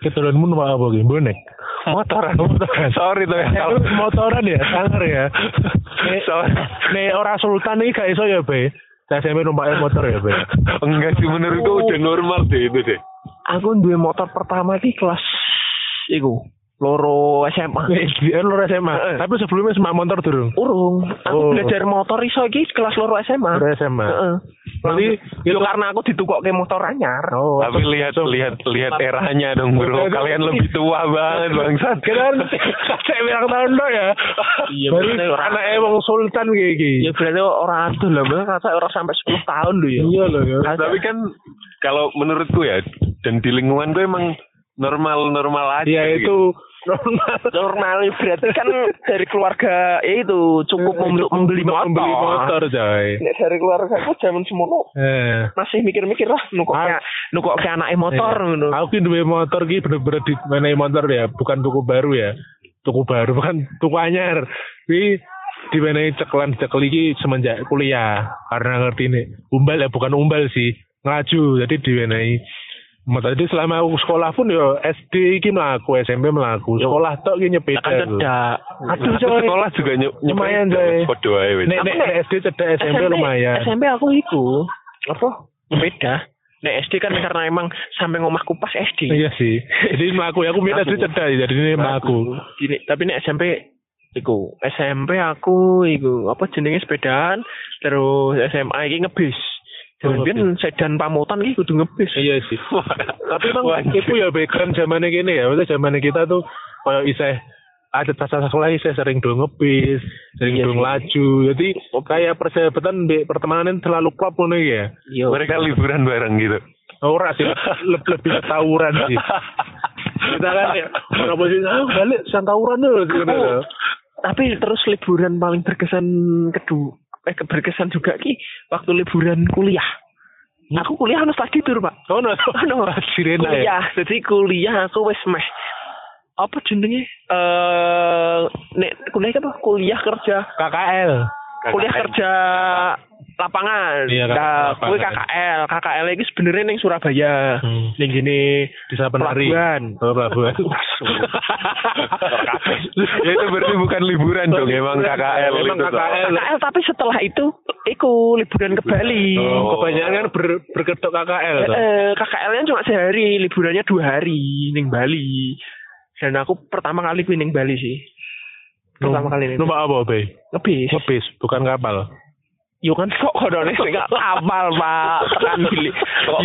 Keturunmu numpak apa gitu? Bonek. motoran motoran sorry tuh ya kalau motoran ya, sangar ya. Nek sorry nek ora sultan iki gak iso ya, Be. Saya SMP numpak motor ya, Be. enggak sih menurutku udah normal deh itu deh Aku duwe motor pertama ki kelas iku loro SMA. Dia lu SMA. Tapi sebelumnya semak motor durung. Urung, Oh. aku belajar motor iso iki kelas loro SMA. Lu SMA. Heeh. Berarti Yo karena aku ditukokke motor anyar. Oh, tapi lihat lihat lihat eranya dong bro kalian lebih tua banget bangsat kan saya bilang tahun dong ya. Iya, Baru ora. anak emang sultan kayak gini. Ya berarti orang aduh lah, kata orang sampai 10 tahun lho ya. Iya loh ya. tapi kan kalau menurutku ya dan di lingkunganku emang normal normal aja Ya gitu. Normal. Normal berarti kan dari keluarga ya itu cukup untuk membeli motor. Membeli motor, coy. Nek dari keluarga aku zaman semono Eh. masih mikir-mikir lah nukoknya nukoknya anaknya motor ngono. Aku ki duwe motor ki bener-bener di mana motor ya, bukan tuku baru ya. Tuku baru bukan tuku anyar. Ki di mana ceklan cekel iki semenjak kuliah karena ngerti nih umbal ya bukan umbal sih ngaju jadi di jadi selama aku sekolah pun yo SD iki melaku SMP melaku sekolah tok ki nyepeda Kan cedak. Aduh coy. sekolah juga ny Lumayan, coy. Podo ae wis. Nek SD cedak SMP lumayan. SMP aku iku apa? Beda. Nek SD kan karena emang sampai ngomahku pas SD. Iya sih. Jadi melaku ya aku minta SD cedak jadi ini melaku. Gini, tapi nek SMP iku SMP aku iku apa jenenge sepedaan terus SMA iki ngebis. Jangan biyen sedan pamutan iki kudu ngebis. Iya sih. Tapi emang itu ya background zamannya gini ya. Maksudnya zamannya kita tuh kayak iseh ada tasa sekolah iseh sering dong ngebis, sering Iya dong laju. Jadi kayak persahabatan di pertemanan terlalu klop ngono ya. Iya. mereka liburan bareng gitu Ora sih lebih tawuran sih. Kita kan ya apa sih ah, balik sang tawuran dulu gitu. Tapi terus liburan paling berkesan kedua berkesan juga ki waktu liburan kuliah. Aku kuliah harus lagi tur, Pak. Oh no, Anu, sirena ya. kuliah. Jadi kuliah aku wis meh apa jenenge? Eh nek kuliah apa? Kuliah kerja. KKL. Kuliah kerja lapangan. Iya, nah, kuwi KKL. KKL iki sebenarnya ning Surabaya. Hmm. Ning gini Di pelabuhan. Oh, pelabuhan. ya itu berarti bukan liburan dong emang KKL Emang. KKL. KKL tapi setelah itu iku liburan ke Bali. Oh, kebanyakan kan ber, berkedok KKL. Eh, KKL-nya cuma sehari, liburannya dua hari ning Bali. Dan aku pertama kali kuwi ning Bali sih. Pertama kali ning Numpak apa, Bay? ngebis. Ngebis, bukan kapal. Yo kan kok kodone sing gak apal, Pak. Tekan gili.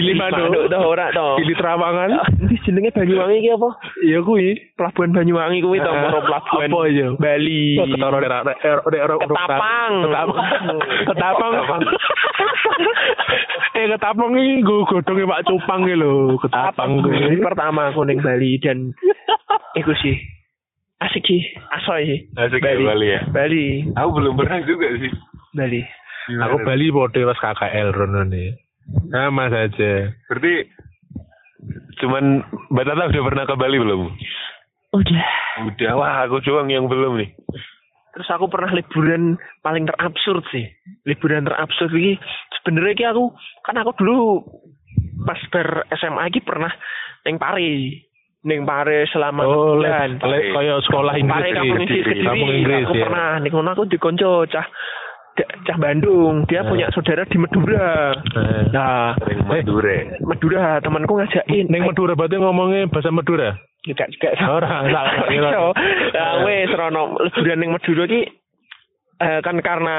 Gili Manuk. Manuk, ora to. Gili Trawangan. Ini jenenge Banyuwangi iki apa? Iya kuwi. Pelabuhan Banyuwangi kuwi to, moro pelabuhan apa iya? Bali. Ketara daerah daerah Ketapang. Ketapang. Ketapang. eh ketapang iki nggo godhonge Pak Cupang iki lho, ketapang Ini kuwi. pertama aku ning Bali dan iku sih asik sih, asoy sih. Asik ya Bali ya Bali, aku belum pernah juga sih Bali. Aku Bali podo pas KKL rono nih. Sama saja. berarti cuman Mbak Tata udah pernah ke Bali belum Udah. udah wah aku doang yang belum nih Terus aku pernah liburan paling terabsurd sih. Liburan terabsurd ini sebenarnya iki aku kan aku dulu pas ber SMA iki pernah ning Pari. Ning Pari selama Oh, bulan. le, kayak sekolah Inggris. Pari kampung. Inggris Kediri. Kampung Inggris aku ya. pernah ning kono aku dikonco cah cah Bandung. Dia Eh. punya saudara di Madura. Eh. Nah, Sering Madura. Madura temanku ngajakin. Ning Madura berarti ngomongnya bahasa Madura. juga juga Ora, salah. Iso. Nah, wes rono liburan ning Madura ki eh, kan karena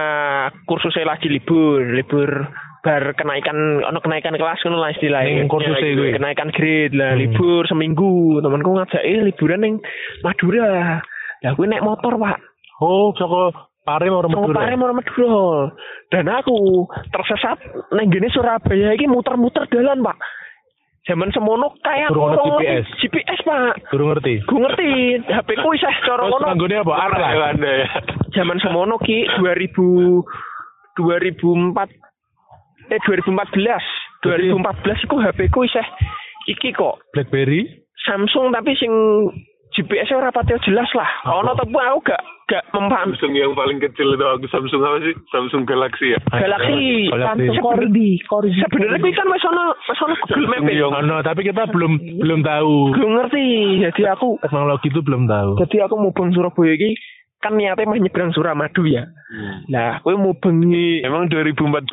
kursusnya lagi libur, libur bar kenaikan ono kenaikan kelas ngono lah istilahnya. Ning kursusnya kuwi. kenaikan grade lah, Hmm. libur seminggu. Temanku ngajaki liburan ning Madura. Ya kuwi naik motor, Pak. Oh, saka Pare mau Madura. Pare mau Madura. Dan aku tersesat neng gini Surabaya iki muter-muter dalan, Pak. Zaman semono kayak orang GPS. GPS, Pak. Durung ngerti. Gue ngerti, HP ku isih cara Terus ngono. nganggone apa? Atlas. Anda ya. Zaman semono ki 2000 2004 eh 2014. 2014 iku HP ku isih iki kok BlackBerry. Samsung tapi sing GPS ora pati jelas lah. Ono tapi aku gak gak memaham. Samsung yang paling kecil itu aku Samsung apa sih? Samsung Galaxy ya. Galaxy Galaxy. Samsung Corby, Corby. Sebenarnya kuwi kan wis ono wis ono Google Map. ya. Oh, no, tapi kita belum belum tahu. Gue ngerti. Jadi aku Teknologi itu belum tahu. jadi aku mubeng Surabaya iki kan niatnya mah nyebrang Suramadu ya. Nah, kowe mubengi Emang 2014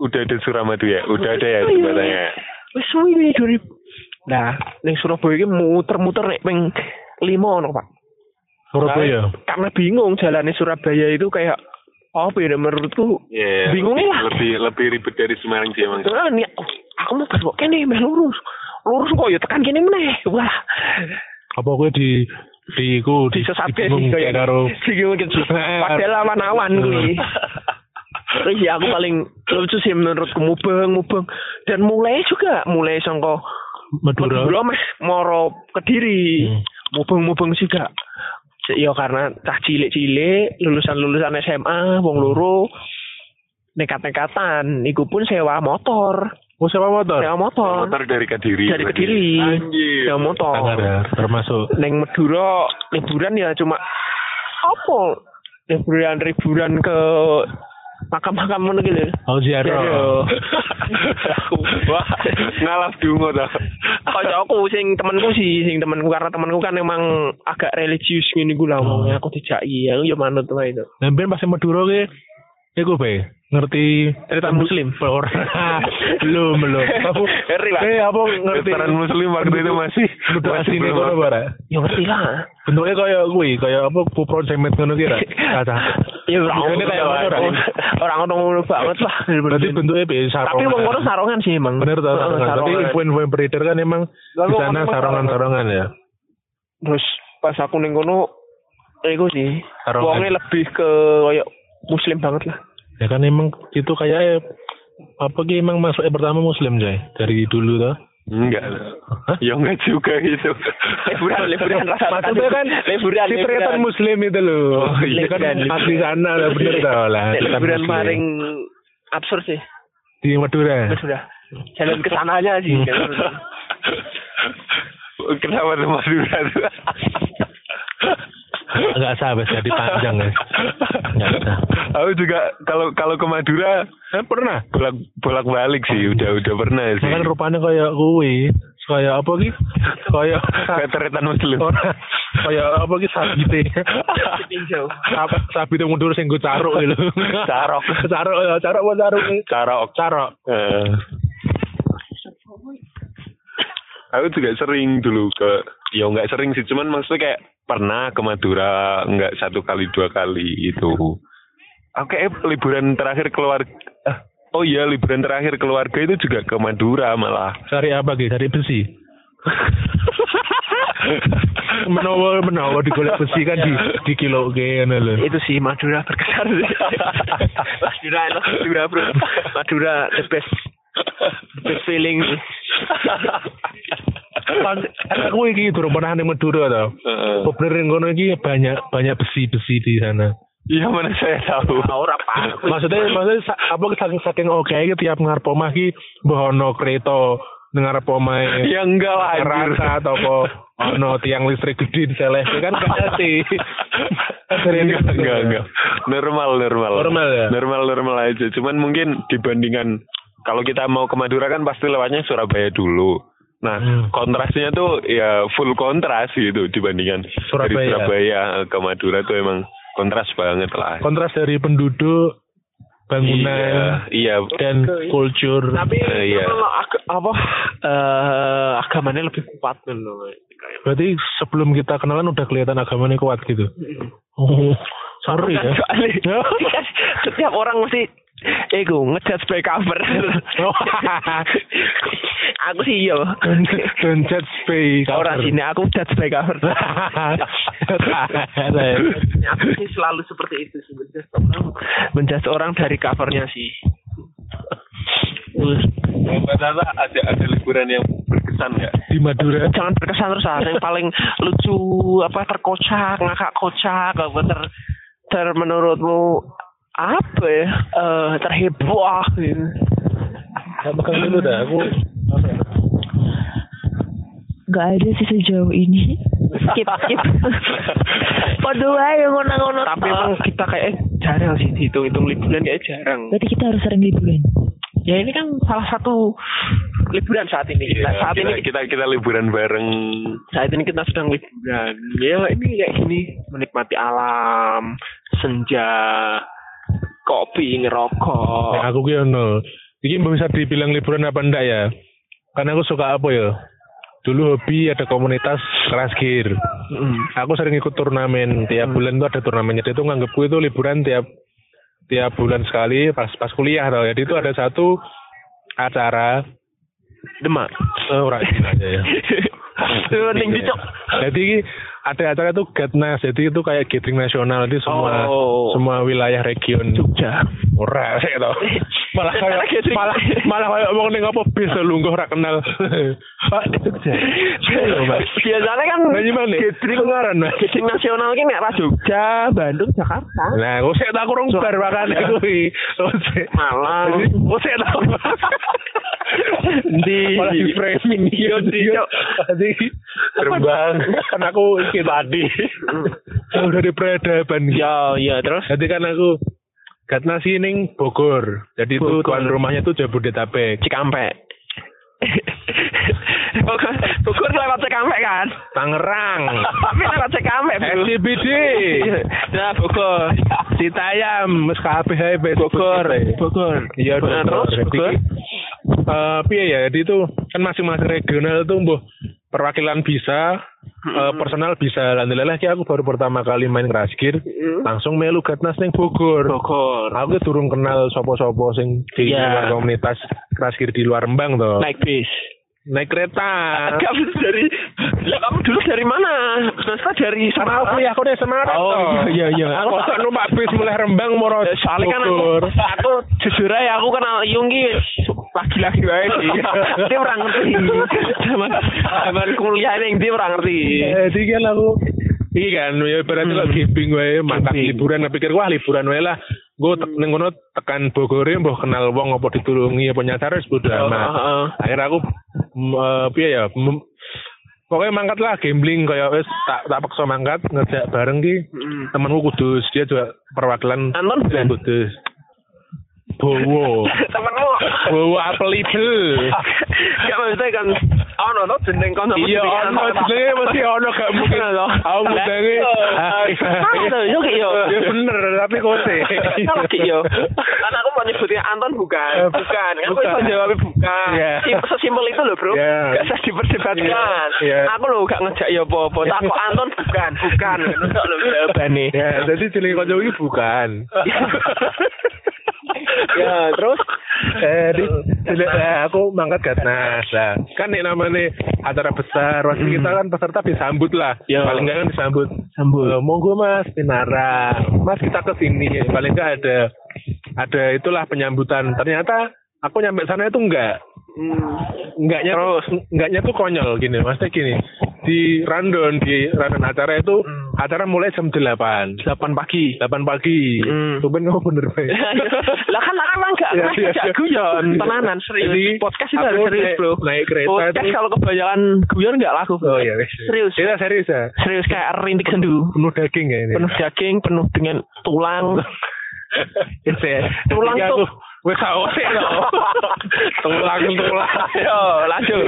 udah ada Suramadu ya? Udah ada ya jembatannya. wis suwi 2000. Nah, ning Surabaya iki muter-muter nek ping 5 ono, Pak. Surabaya. Karena bingung jalannya Surabaya itu kayak apa ya menurutku Iya. Bingung lebih- lah. Lebih lebih ribet dari Semarang sih emang. ah, nih, aku mau belok kene meh lurus. Lurus kok ya tekan kene meneh. Wah, Apa gue di di ku di sesate bingung sih kayak kayak karo bingung gitu. Padahal awan-awan kuwi. Terus ya aku paling lucu sih menurutku mubeng mubeng dan mulai juga mulai sangko Madura. Madura meh moro Kediri. Hmm. Mubeng-mubeng sih gak. Ya karena cah cilik-cilik, lulusan-lulusan SMA, wong loro nekat-nekatan, iku pun sewa motor, Oh, sewa motor. sewa motor Motor dari Kediri. dari. Kediri, Anjir. sewa motor. Ya, termasuk. Neng Madura liburan ya cuma apa? Liburan liburan ke makam-makam mana gitu. Oh, Ya, ziarah. Wah, ngalap dungo dah. Kayak aku sing temanku sih, sing temanku karena temanku kan emang agak religius ngene ku lah omongnya aku dijaki ya ya manut wae itu. Nemben pas Madura ki iku be ngerti Cerita muslim. Ora. belum, belum. Aku Ngeri, Pak. Eh, apa ngerti Veteran Muslim waktu itu masih masih belum kono bara. Ya ngerti lah. Bentuknya kayak kuwi, kayak apa kupron cemet ngono ki ra. Kaca. Ya ora Ini ono kayak orang ono ngono banget lah. Berarti bentuknya be sarongan. Tapi wong kono sarongan sih emang. Bener sarongan. Berarti info-info beredar kan emang di sana orang- sarongan-sarongan ya. Terus pas aku ning kono iku sih Sarongan. wongnya lebih ke kayak muslim banget lah. Ya kan emang itu kayak apa ki emang masuknya pertama muslim coy dari dulu tuh. Enggak. Ya enggak juga gitu. Liburan, liburan rasa Maksudnya kan liburan, Citretan muslim itu loh. Oh, Itu kan liburan, asli sana lah bener tau lah. Liburan paling absurd sih. di Madura. Sudah. Jalan ke sananya sih. Kenapa Madura tuh? Enggak sah bes jadi panjang ya. Enggak sah. Aku juga kalau kalau ke Madura Kan pernah. bolak bolak balik sih udah udah pernah sih. Kan rupanya kayak kuwi. Kayak apa ki? Kayak Veteran Muslim. Kayak apa ki sabite. Tinjau. Sab- Sabite mundur sing go caruk lho. Carok. Caruk ya, caruk apa caruk? Carok. Caruk. Eh. Aku juga sering dulu ke ya nggak sering sih cuman maksudnya kayak pernah ke Madura nggak satu kali dua kali itu. Aku kayak liburan terakhir keluar eh, Oh iya liburan terakhir keluarga itu juga ke Madura malah. Cari apa ki? Cari besi. menawa menawa digolek besi kan di di kilo ke ngono lho. Itu sih Madura berkesan sih. Madura, Madura bro. Madura the best, the best feeling aku iki durung pernah ning Madura to. Heeh. Oh, bener ning kono iki banyak banyak besi-besi di sana. Iya mana saya tahu. Ora pak. Maksudnya maksudnya sa- apa saking saking oke iki tiap ngarep omah iki mbah ono kereta ning ngarep omah. Ya enggak lah anjir. rasa atau apa ono tiang listrik gede diseleh kan gak ngerti. enggak, enggak, enggak. Normal, normal. Normal ya? Normal, normal aja. Cuman mungkin dibandingkan kalau kita mau ke Madura kan pasti lewatnya Surabaya dulu. Nah, Hmm. kontrasnya tuh ya full kontras gitu dibandingkan dari Surabaya. Surabaya ke Madura tuh emang kontras banget lah. Kontras dari penduduk, bangunan, Iya, iya. dan kultur. Tapi Eh, iya. ag- apa eh agamanya lebih kuat loh. Berarti sebelum kita kenalan udah kelihatan agamanya kuat gitu. Oh, sorry ya. Soalnya setiap orang mesti Ego ngejudge by cover. aku sih iya. Don't judge by cover. Orang sini aku judge by cover. aku sih selalu seperti itu sih menjudge orang. Menjudge orang dari covernya sih. Mbak Tata ada ada liburan yang berkesan nggak? Di Madura. Jangan berkesan terus ah. Yang paling lucu apa terkocak, ngakak kocak, apa ter ter menurutmu apa ya? Eh terheboh gitu. Gak pegang dulu dah. Aku Gak ada sih sejauh ini. Skip, skip. Waduh, ayo ngono-ngono. Tapi emang kita kayak eh, jarang sih dihitung-hitung liburan kayak jarang. Berarti kita harus sering liburan. Ya ini kan salah satu liburan saat ini. Nah, saat kita, ini kita kita liburan bareng. saat ini kita sedang liburan. Ya ini kayak gini menikmati alam, senja, kopi, ngerokok. aku ki ono. Iki bisa dibilang liburan apa enggak ya? Karena aku suka apa ya? Dulu hobi ada komunitas keras gear. Mm. Aku sering ikut turnamen tiap bulan tuh ada turnamennya. Dia tuh nganggepku itu liburan tiap tiap bulan sekali pas pas kuliah tau. Jadi itu ada satu acara Demak. ini aja ya. Penting dicok. Jadi ada acara itu Gatnas. Jadi itu kayak gathering nasional di semua Oh. semua wilayah region Jogja. Ora sih tau. Malah kayak malah malah kayak wong ning apa bis lungguh ora kenal. Pak. Biasanya kan gimana? gathering Pengaran, Mas. gathering nasional kan nek ra Jogja, Bandung, Jakarta. Nah, aku sik tak kurang bar makane kuwi. Oh, sik. Malang. Oh, sik tak. Di di framing Iya, di Cok. Jadi terbang kan aku tadi. Udah di peradaban. Ya, ya terus Jadi kan aku Gatnas ini ning Bogor. Jadi itu tuan rumahnya tuh Jabodetabek. Cikampek. Bogor, Bogor lewat Cikampek kan? Tangerang. Tapi lewat Cikampek, Bro. SCBD. Nah, Bogor. Citayam, mes kabeh ae wis Bogor. Bogor. Iya, Nah, Bogor. terus Bogor. eh, piye ya? Jadi itu kan masing-masing regional tuh mbuh perwakilan bisa, eh, personal bisa. Alhamdulillah ki aku baru pertama kali main Kraskir, langsung melu Gatnas ning Bogor. Bogor. Aku ki durung kenal sapa-sapa sing di Iya. luar komunitas Kraskir di luar Rembang toh. Naik bis. Naik kereta. Kamu dari lah kamu dulu dari mana? Masa dari Karena aku kuliah aku di Semarang Oh, toh. iya, iya. Aku kok numpak bis mulai Rembang moro Eh, soalnya kan aku, aku jujur aja aku kenal Yunggi lagi-lagi wae sih. Dia orang ngerti. Zaman zaman kuliah ini dia orang ngerti. Eh, Jadi kan aku Iki kan, ya berarti Hmm. kok giping wae mantap liburan, pikir wah liburan wae lah. Gue te kono tekan Bogor mbah kenal wong apa ditulungi apa nyacar wis bodo Oh, amat. heeh. Akhirnya aku eh, piye ya pokoknya mangkat lah gambling kayak wis tak tak paksa mangkat ngejak bareng ki Mm. temanku kudus dia juga perwakilan Anton bukan? kudus Bowo Temenmu Bowo apelibel Gak maksudnya kan ono to jeneng kon sama iya ono jenenge mesti ono gak mungkin aku mudange Yo ki yo. ya bener tapi kote Kalau ki yo. Kan aku mau nyebutnya Anton bukan. Eh, Bukan. Aku bisa jawabnya bukan. Iya. Sim- Sesimpel itu loh, Bro. Iya. Gak usah diperdebatkan. Iya. Aku loh gak ngejak ya apa-apa. Kok Anton bukan, bukan. Enggak loh jawabane. ya jadi jenenge kanca iki bukan Ya, terus? Eh di, di- eh, aku mangkat gatnas. Lah kan nih namanya acara besar waktu kita kan peserta disambut lah. Ya. paling enggak kan disambut. Sambut. Eh, monggo mas pinara. Mas kita ke sini. Paling enggak ada ada itulah penyambutan. Ternyata aku nyampe sana itu enggak enggaknya terus? enggaknya tuh konyol gini. Maksudnya gini di rundown di rundown acara itu acara mulai jam 8 8 pagi. 8 pagi. Hmm. Tumben kamu bener baik lah kan lah kan Iya, kan iya, ngajak iya. guyon. Tenanan serius. Jadi, podcast itu harus serius bro. naik kereta podcast kalau kebanyakan guyon enggak laku Oh iya, serius. Kita serius ya. serius kayak rintik sendu. Penuh daging ya ini. penuh daging penuh dengan tulang. Tulang Ketika tuh. Wes awal ya. Tulang tulang. Yo, lanjut.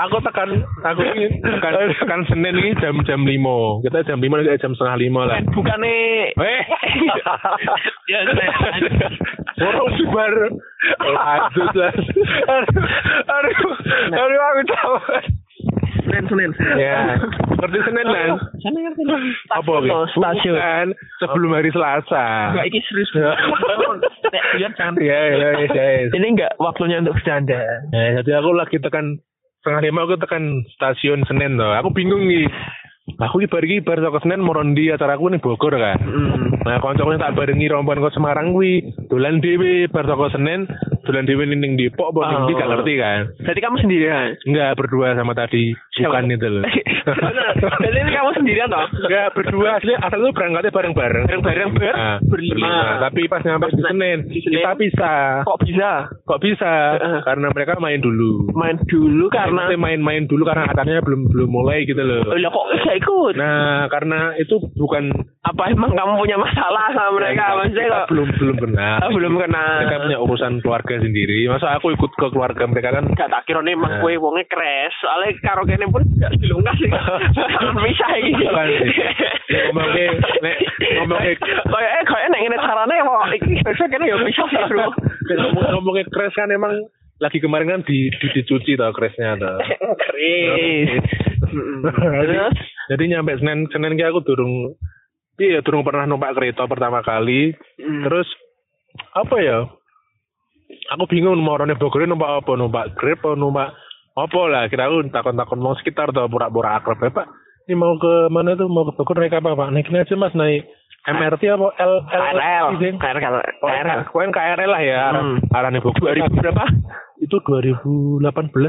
aku tekan aku ini tekan tekan Senin ini jam jam lima. Kita jam lima nih jam setengah lima lah. Kan bukane Eh, ya orang bubar. Lanjut lah. aduh, aduh aku tahu. Senin Senin. Ya, ngerti Senin kan? Sana ngerti. Apa gitu? Stasiun. Bukan, sebelum hari Selasa. Enggak iki serius. Nek biar jangan. Ya, ya, ya, ya. Ini enggak waktunya untuk bercanda. Ya, jadi aku lagi tekan setengah lima aku tekan stasiun Senen tuh. Aku bingung nih. Aku iki bar iki bar toko Senen morondi acara aku nih Bogor kan. Hmm. Nah, kancaku tak barengi rombongan ke Semarang kuwi. Dolan dhewe bar toko Senen, dolan dhewe ning Depok apa ning ndi gak Oh. ngerti kan. Jadi kamu sendirian. Enggak berdua sama tadi bukan itu loh. Jadi ini kamu sendirian toh? Enggak berdua asli asal itu berangkatnya bareng-bareng. Bareng-bareng ber Nah, berlima. Tapi pas nyampe di Senin, kita pisah. Kok bisa Kok bisa? Karena mereka main dulu. main dulu karena main-main dulu karena acaranya belum belum mulai gitu loh. Oh, lah kok bisa ikut? Nah, karena itu bukan Apa emang kamu punya masalah sama mereka? Maksudnya kita kok belum belum kenal. Ah, belum kenal. Mereka punya urusan keluarga sendiri. Masa aku ikut ke keluarga mereka kan? gak tak kira nih emang Nah. kue wongnya crash soalnya karo kene pun gak dilungkas sih bisa iki Bukan sih. Ngomongnya, nek ngomongnya kayak eh kayak nek carane kok iki besok kene ya bisa sih bro ngomong- ngomongnya crash kan emang lagi kemarin kan di, di dicuci tau crashnya tau. Chris terus Jadi nyampe Senin Senin ki aku durung iya durung pernah numpak kereta pertama kali. Hmm. Terus apa ya? Aku bingung mau orangnya Bogor numpak apa? Numpak Grab atau numpak apa lah? Kira aku takon-takon mau sekitar atau pura-pura akrab ya Pak. Ini mau ke mana tuh? Mau ke Bogor naik apa Pak? Naik ini aja Mas naik MRT apa L KRL Izin? KRL KRL Pokoknya KRL lah ya Hmm. arahnya Bogor. 2000 berapa Itu 2018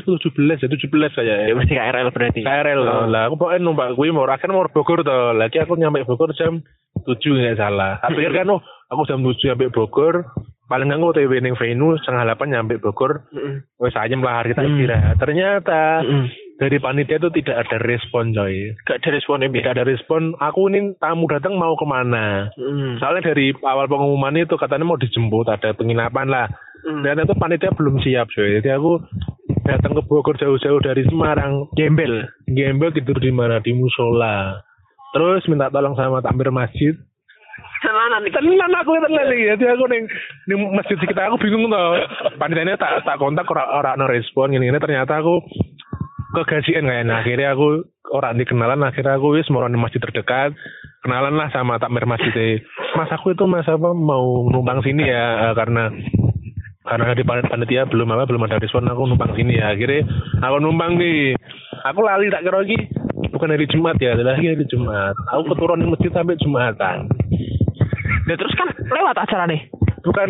tuh 17 ya 17 kayak ya mesti KRL berarti KRL Oh. Lah aku pokoknya numpak kuwi mau akhirnya mau Bogor tuh. Lagi aku nyampe Bogor jam 7 nggak salah. Aku pikir kan oh aku jam 7 nyampe Bogor. Paling nggak aku TW ning venue setengah 8 nyampe Bogor. Mm-mm. Wes ayam lah hari kita istirahat. Ternyata Mm-mm. dari panitia itu tidak ada respon coy. gak ada responnya Tidak ada respon. Aku ini tamu datang mau ke mana? Mm. Soalnya dari awal pengumuman itu katanya mau dijemput ada penginapan lah. Mm. Dan itu panitia belum siap coy. Jadi aku datang ke Bogor jauh-jauh dari Semarang gembel. Gembel tidur di mana? Di musola. Terus minta tolong sama takmir masjid. Tenan aku tenan nih jadi aku neng neng masjid sekitar aku bingung tau. Panitianya tak tak kontak orang orang no respon. Gini ternyata aku kegajian kayaknya akhirnya aku orang dikenalan akhirnya aku wis mau di masjid terdekat. Kenalan lah sama takmir masjid mas aku itu mas apa mau numpang sini ya eh, karena karena di pan- panitia belum apa belum ada respon aku numpang sini ya. Akhirnya aku numpang nih aku lali tak kira lagi. Bukan hari Jumat ya lagi hari Jumat. Aku keturun di masjid sampai Jumatan. Nah, terus kan lewat acara nih bukan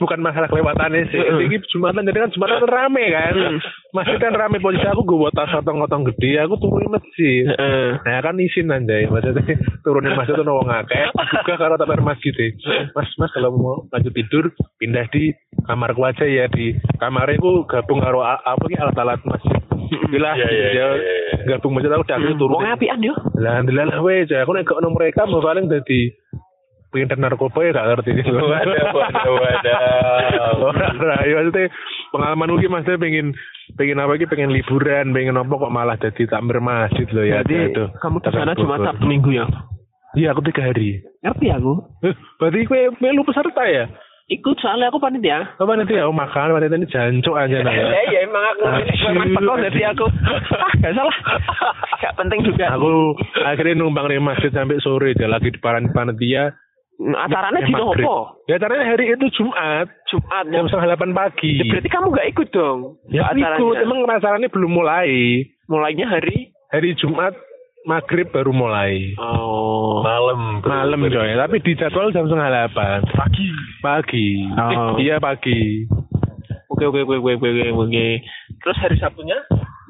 bukan masalah kelewatannya sih Heeh. ini Jumatan jadi kan Jumatan kan rame kan Mm. masjid kan rame polisi aku gue tas otong-otong gede aku turun masjid Heeh. Nah kan izin anjay maksudnya turunin masjid tuh wong akeh juga karo takmir masjid deh. Mas mas kalau mau lanjut tidur pindah di kamarku aja ya di kamarnya ku gabung karo apa ki alat-alat masjid. Bila Iya, iya, ya iya, iya. gabung masjid aku dak turun. Wong apian yo. Lah alhamdulillah weh aku nek ono mereka mau paling dadi pengen narkoba ya gak ngerti Wadah, wadah, wadah. Ora ora ya maksudnya pengalaman mungkin maksudnya pengen pengen apa ki pengen liburan pengen apa kok malah jadi takmir masjid loh ya Jadi itu kamu di sana Jumat Sabtu Minggu ya. iya aku tiga hari Ngerti aku. Berarti kue melu peserta ya Ikut soalnya aku panitia. apa nanti ya makan nanti ini jancuk aja nah ya Ya iya emang aku memang teko jadi aku. Ah, gak salah. Gak penting juga. aku akhirnya numpang di masjid sampai sore dia lagi di paran panitia acaranya di maghrib. apa? ya caranya hari itu Jumat Jumat. jam setengah delapan pagi Ya, berarti kamu gak ikut dong. ya acaranya. ikut emang acaranya belum mulai mulainya hari hari Jumat maghrib baru mulai Oh. Malam. malam coy tapi di jadwal jam setengah delapan pagi pagi Oh. iya pagi Oke oke oke oke oke oke. Terus hari Sabtunya?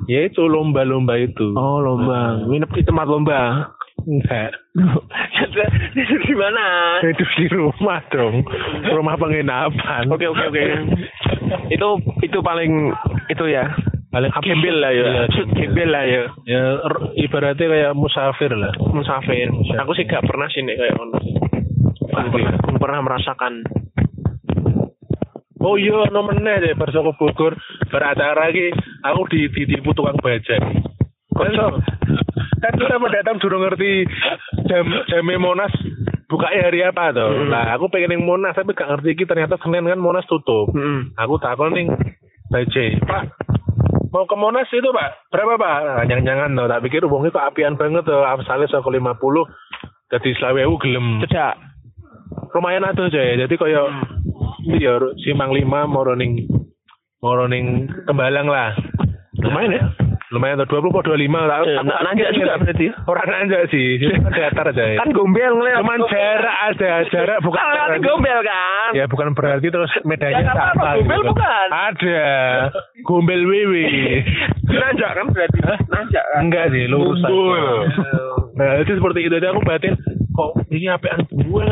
ya itu lomba-lomba itu Oh lomba. Nginep di tempat lomba. enggak Tidur di mana? itu di rumah dong rumah penginapan Oke oke oke. itu itu paling itu ya. paling Gembel lah ya. Iya, Gembel lah ya. ya ibaratnya kayak musafir lah Musafir. Aku sih gak pernah sih nek kayak ono. Pernah, pernah merasakan. Oh iya, no meneh deh, bar saka Bogor, bar acara iki aku di ditipu tukang bajai. Kan, kan kita mendatang durung ngerti jam jamnya Monas buka hari apa tuh. Hmm. Nah, aku pengen yang Monas tapi gak ngerti iki ternyata Senin kan Monas tutup. Hmm. Aku takon ning bajai, Pak, mau ke Monas itu Pak, berapa Pak? Nah, Nyang-nyangan tuh, tak pikir wongnya kok apian banget tuh, saka 50, jadi selawewu gelem. Cedak. lumayan atuh aja jadi koyo iya simang lima moro ning moro ning tembalang lah Lumayan ya? Lumayan tuh dua puluh dua lima lah Eh, na- nanjak juga berarti. orang nanjak sih Jadi kan datar aja ya Kan gombel ngeliat. cuman jarak ada jarak bukan Kan lewat gombel kan? ya bukan berarti terus medanya Ya, sama gombel gitu. bukan? ada gombel wewe Nanjak kan berarti. Nanjak kan? enggak sih lurus aja. Nah itu seperti itu Jadi aku batin kok ini apaan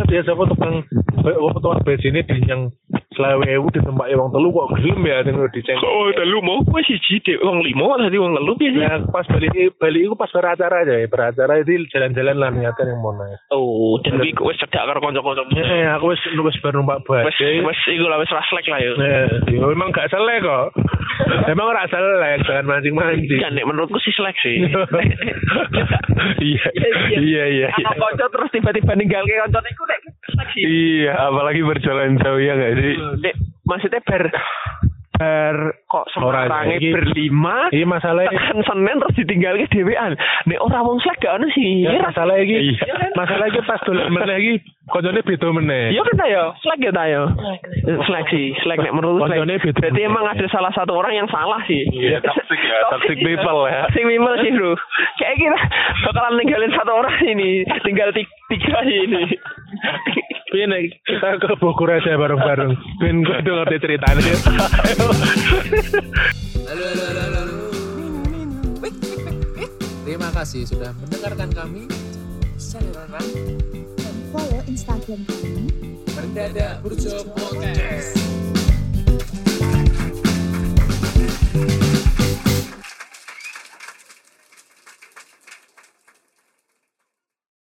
ya siapa tukang kok tukang besi ini di yang selawewu di tempat wong telu kok gelem ya tinggal diceng. Oh, telu mau gue sih jide wong limo tadi wong telu piye sih? Ya pas balik balik itu pas beracara aja ya beracara itu jalan-jalan lah niatnya yang mau naik. Oh, dan kuwi wis cedak karo kanca-kanca. Eh aku wis wis baru numpak Wis bajai. wis iku lah wis raslek lah yo. Eh, ya memang gak selek kok. Emang ora selek, jangan mancing-mancing. Kan nek menurutku sih seleksi. Iya, iya, iya. Kalau kanca terus tiba-tiba ninggalke kancane iku nek. Iya, apalagi berjalan jauh ya nggak sih? Nek maksudnya ber ber kok iki- berlima Iya masalahnya tekan Senin terus ditinggalke dhewean. Nek ora wong selek gak ono sih. Ya, masalah iki, Iya. masalah iki pas dolan meneh iki koncone beda meneh. Iya kan ayo, selek ya tayo. Seleksi, selek nek menurut Konjone beda. Berarti emang ada salah satu orang yang salah sih. Iya, toxic ya, toxic people ya. Toxic people sih bro. Kayak kita bakalan ninggalin satu orang ini, tinggal ti- tiga ini. Piye nek kita ke Bogor aja bareng-bareng. Ben gue udah ngerti ceritanya. Halo, halo, halo, halo. Terima kasih sudah mendengarkan kami. Saluran Dan follow Instagram kami Mendadak Burjo Podcast.